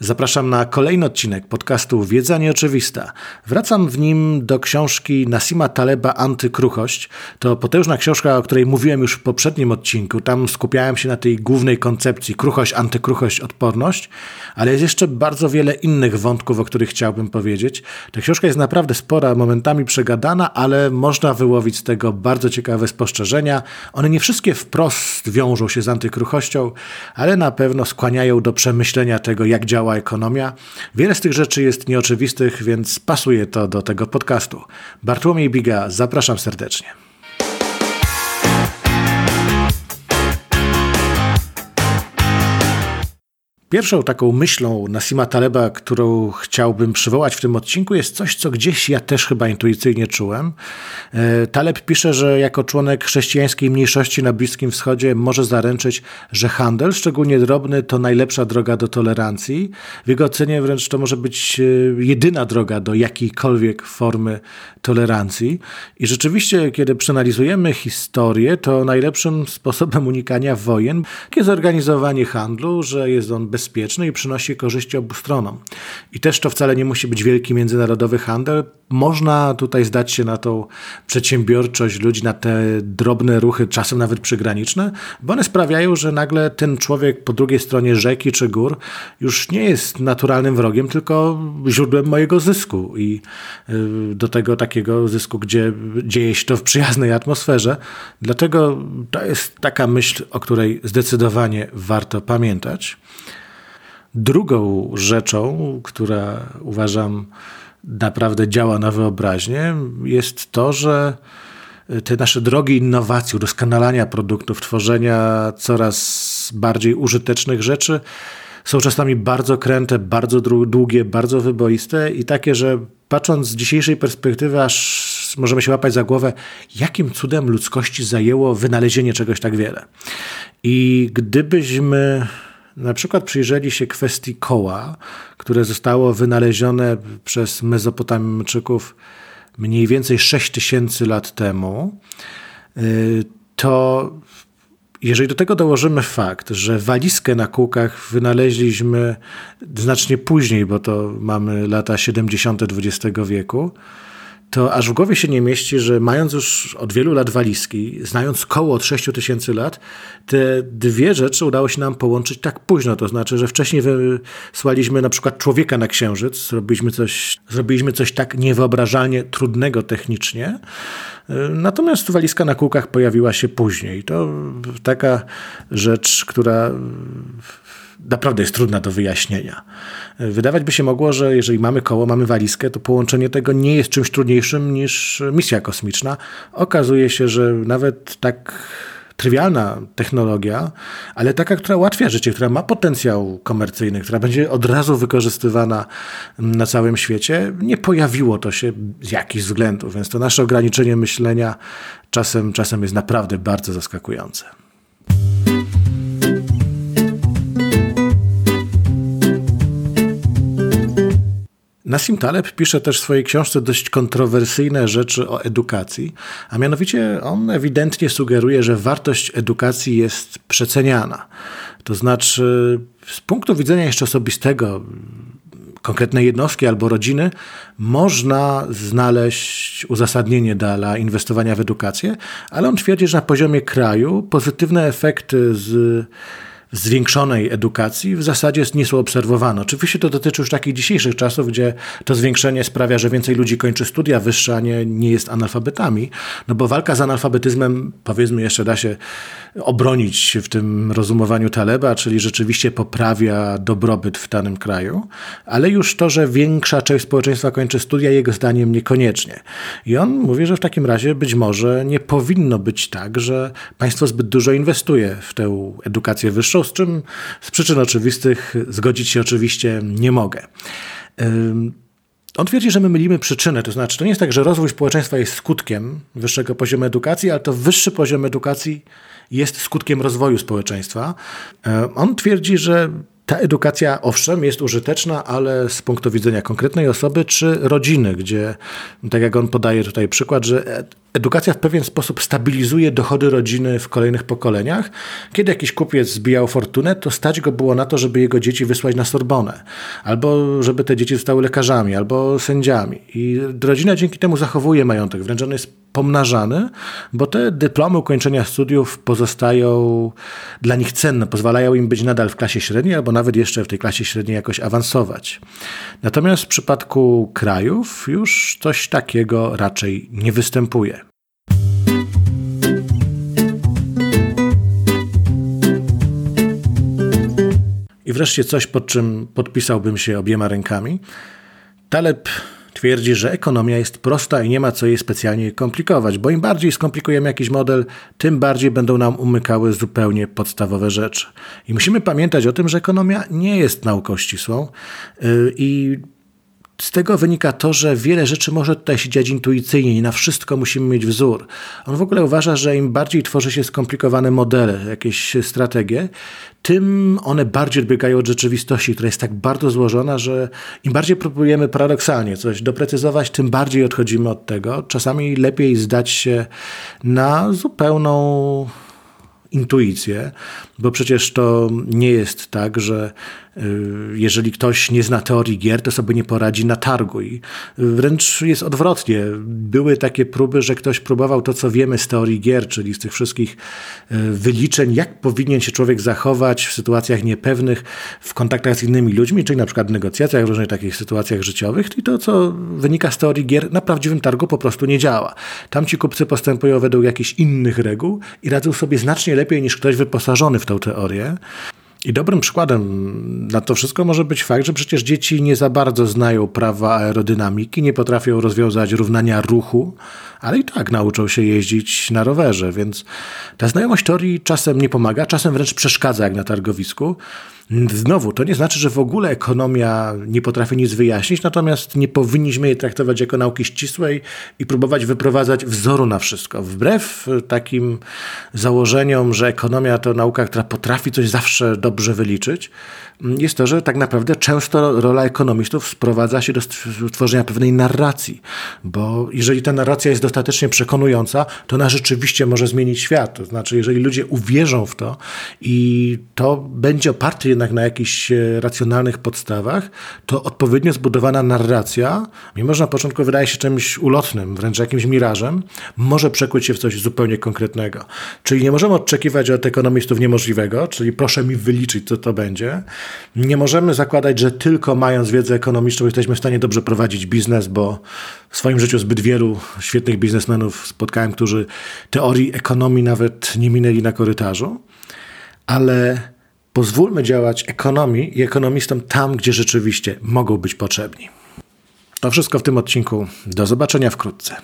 Zapraszam na kolejny odcinek podcastu Wiedza Nieoczywista. Wracam w nim do książki Nasima Taleba Antykruchość. To potężna książka, o której mówiłem już w poprzednim odcinku. Tam skupiałem się na tej głównej koncepcji kruchość, antykruchość, odporność, ale jest jeszcze bardzo wiele innych wątków, o których chciałbym powiedzieć. Ta książka jest naprawdę spora, momentami przegadana, ale można wyłowić z tego bardzo ciekawe spostrzeżenia. One nie wszystkie wprost wiążą się z antykruchością, ale na pewno skłaniają do przemyślenia tego, jak działa ekonomia. Wiele z tych rzeczy jest nieoczywistych, więc pasuje to do tego podcastu. Bartłomiej Biga, zapraszam serdecznie. Pierwszą taką myślą Nasima Taleba, którą chciałbym przywołać w tym odcinku, jest coś, co gdzieś ja też chyba intuicyjnie czułem. E, Taleb pisze, że jako członek chrześcijańskiej mniejszości na Bliskim Wschodzie może zaręczyć, że handel, szczególnie drobny, to najlepsza droga do tolerancji. W jego ocenie wręcz to może być e, jedyna droga do jakiejkolwiek formy tolerancji. I rzeczywiście, kiedy przeanalizujemy historię, to najlepszym sposobem unikania wojen jest zorganizowanie handlu, że jest on bez bezpieczny i przynosi korzyści obu stronom. I też to wcale nie musi być wielki międzynarodowy handel. Można tutaj zdać się na tą przedsiębiorczość ludzi, na te drobne ruchy, czasem nawet przygraniczne, bo one sprawiają, że nagle ten człowiek po drugiej stronie rzeki czy gór już nie jest naturalnym wrogiem, tylko źródłem mojego zysku i y, do tego takiego zysku, gdzie dzieje się to w przyjaznej atmosferze. Dlatego to jest taka myśl, o której zdecydowanie warto pamiętać. Drugą rzeczą, która uważam naprawdę działa na wyobraźnię, jest to, że te nasze drogi innowacji, udoskonalania produktów, tworzenia coraz bardziej użytecznych rzeczy są czasami bardzo kręte, bardzo długie, bardzo wyboiste i takie, że patrząc z dzisiejszej perspektywy, aż możemy się łapać za głowę, jakim cudem ludzkości zajęło wynalezienie czegoś tak wiele. I gdybyśmy na przykład przyjrzeli się kwestii koła, które zostało wynalezione przez Mezopotamczyków mniej więcej 6 tysięcy lat temu, y, to jeżeli do tego dołożymy fakt, że walizkę na kółkach wynaleźliśmy znacznie później, bo to mamy lata 70. XX wieku, to aż w głowie się nie mieści, że mając już od wielu lat walizki, znając koło od 6 tysięcy lat, te dwie rzeczy udało się nam połączyć tak późno. To znaczy, że wcześniej wysłaliśmy na przykład człowieka na księżyc, zrobiliśmy coś, zrobiliśmy coś tak niewyobrażalnie trudnego technicznie, Natomiast walizka na kółkach pojawiła się później. To taka rzecz, która naprawdę jest trudna do wyjaśnienia. Wydawać by się mogło, że jeżeli mamy koło, mamy walizkę, to połączenie tego nie jest czymś trudniejszym niż misja kosmiczna. Okazuje się, że nawet tak trywialna technologia, ale taka, która ułatwia życie, która ma potencjał komercyjny, która będzie od razu wykorzystywana na całym świecie, nie pojawiło to się z jakichś względów, więc to nasze ograniczenie myślenia czasem, czasem jest naprawdę bardzo zaskakujące. Nassim Taleb pisze też w swojej książce dość kontrowersyjne rzeczy o edukacji, a mianowicie on ewidentnie sugeruje, że wartość edukacji jest przeceniana. To znaczy, z punktu widzenia jeszcze osobistego, konkretnej jednostki albo rodziny, można znaleźć uzasadnienie dla inwestowania w edukację, ale on twierdzi, że na poziomie kraju pozytywne efekty z zwiększonej edukacji w zasadzie nie są obserwowane. Oczywiście to dotyczy już takich dzisiejszych czasów, gdzie to zwiększenie sprawia, że więcej ludzi kończy studia wyższe, a nie, nie jest analfabetami, no bo walka z analfabetyzmem, powiedzmy jeszcze da się obronić w tym rozumowaniu Taleba, czyli rzeczywiście poprawia dobrobyt w danym kraju, ale już to, że większa część społeczeństwa kończy studia, jego zdaniem niekoniecznie. I on mówi, że w takim razie być może nie powinno być tak, że państwo zbyt dużo inwestuje w tę edukację wyższą, z czym z przyczyn oczywistych zgodzić się oczywiście nie mogę. On twierdzi, że my mylimy przyczynę, to znaczy to nie jest tak, że rozwój społeczeństwa jest skutkiem wyższego poziomu edukacji, ale to wyższy poziom edukacji jest skutkiem rozwoju społeczeństwa. On twierdzi, że ta edukacja, owszem, jest użyteczna, ale z punktu widzenia konkretnej osoby czy rodziny, gdzie, tak jak on podaje tutaj przykład, że edukacja w pewien sposób stabilizuje dochody rodziny w kolejnych pokoleniach. Kiedy jakiś kupiec zbijał fortunę, to stać go było na to, żeby jego dzieci wysłać na Sorbonę, albo żeby te dzieci zostały lekarzami, albo sędziami. I rodzina dzięki temu zachowuje majątek, wręcz on jest pomnażany, bo te dyplomy ukończenia studiów pozostają dla nich cenne, pozwalają im być nadal w klasie średniej, albo nawet jeszcze w tej klasie średniej jakoś awansować. Natomiast w przypadku krajów już coś takiego raczej nie występuje. I wreszcie coś, pod czym podpisałbym się obiema rękami. Taleb twierdzi, że ekonomia jest prosta i nie ma co jej specjalnie komplikować, bo im bardziej skomplikujemy jakiś model, tym bardziej będą nam umykały zupełnie podstawowe rzeczy. I musimy pamiętać o tym, że ekonomia nie jest nauką ścisłą y, i z tego wynika to, że wiele rzeczy może tutaj się dziać intuicyjnie i na wszystko musimy mieć wzór. On w ogóle uważa, że im bardziej tworzy się skomplikowane modele, jakieś strategie, tym one bardziej odbiegają od rzeczywistości, która jest tak bardzo złożona, że im bardziej próbujemy paradoksalnie coś doprecyzować, tym bardziej odchodzimy od tego. Czasami lepiej zdać się na zupełną intuicję, bo przecież to nie jest tak, że y, jeżeli ktoś nie zna teorii gier, to sobie nie poradzi na targu. I wręcz jest odwrotnie. Były takie próby, że ktoś próbował to, co wiemy z teorii gier, czyli z tych wszystkich y, wyliczeń, jak powinien się człowiek zachować w sytuacjach niepewnych, w kontaktach z innymi ludźmi, czyli na przykład w negocjacjach, w różnych takich sytuacjach życiowych. I to, co wynika z teorii gier, na prawdziwym targu po prostu nie działa. Tam ci kupcy postępują według jakichś innych reguł i radzą sobie znacznie lepiej niż ktoś wyposażony w tą teorię. I dobrym przykładem na to wszystko może być fakt, że przecież dzieci nie za bardzo znają prawa aerodynamiki, nie potrafią rozwiązać równania ruchu, ale i tak nauczą się jeździć na rowerze, więc ta znajomość teorii czasem nie pomaga, czasem wręcz przeszkadza, jak na targowisku. Znowu, to nie znaczy, że w ogóle ekonomia nie potrafi nic wyjaśnić, natomiast nie powinniśmy jej traktować jako nauki ścisłej i próbować wyprowadzać wzoru na wszystko. Wbrew takim założeniom, że ekonomia to nauka, która potrafi coś zawsze dobrze wyliczyć, jest to, że tak naprawdę często rola ekonomistów sprowadza się do stworzenia pewnej narracji, bo jeżeli ta narracja jest dostatecznie przekonująca, to ona rzeczywiście może zmienić świat. To znaczy, jeżeli ludzie uwierzą w to i to będzie oparte jednak na jakichś e, racjonalnych podstawach, to odpowiednio zbudowana narracja, mimo że na początku wydaje się czymś ulotnym, wręcz jakimś mirażem, może przekuć się w coś zupełnie konkretnego. Czyli nie możemy oczekiwać od ekonomistów niemożliwego, czyli proszę mi wyliczyć, co to będzie. Nie możemy zakładać, że tylko mając wiedzę ekonomiczną jesteśmy w stanie dobrze prowadzić biznes, bo w swoim życiu zbyt wielu świetnych biznesmenów spotkałem, którzy teorii ekonomii nawet nie minęli na korytarzu. Ale pozwólmy działać ekonomii i ekonomistom tam, gdzie rzeczywiście mogą być potrzebni. To wszystko w tym odcinku. Do zobaczenia wkrótce.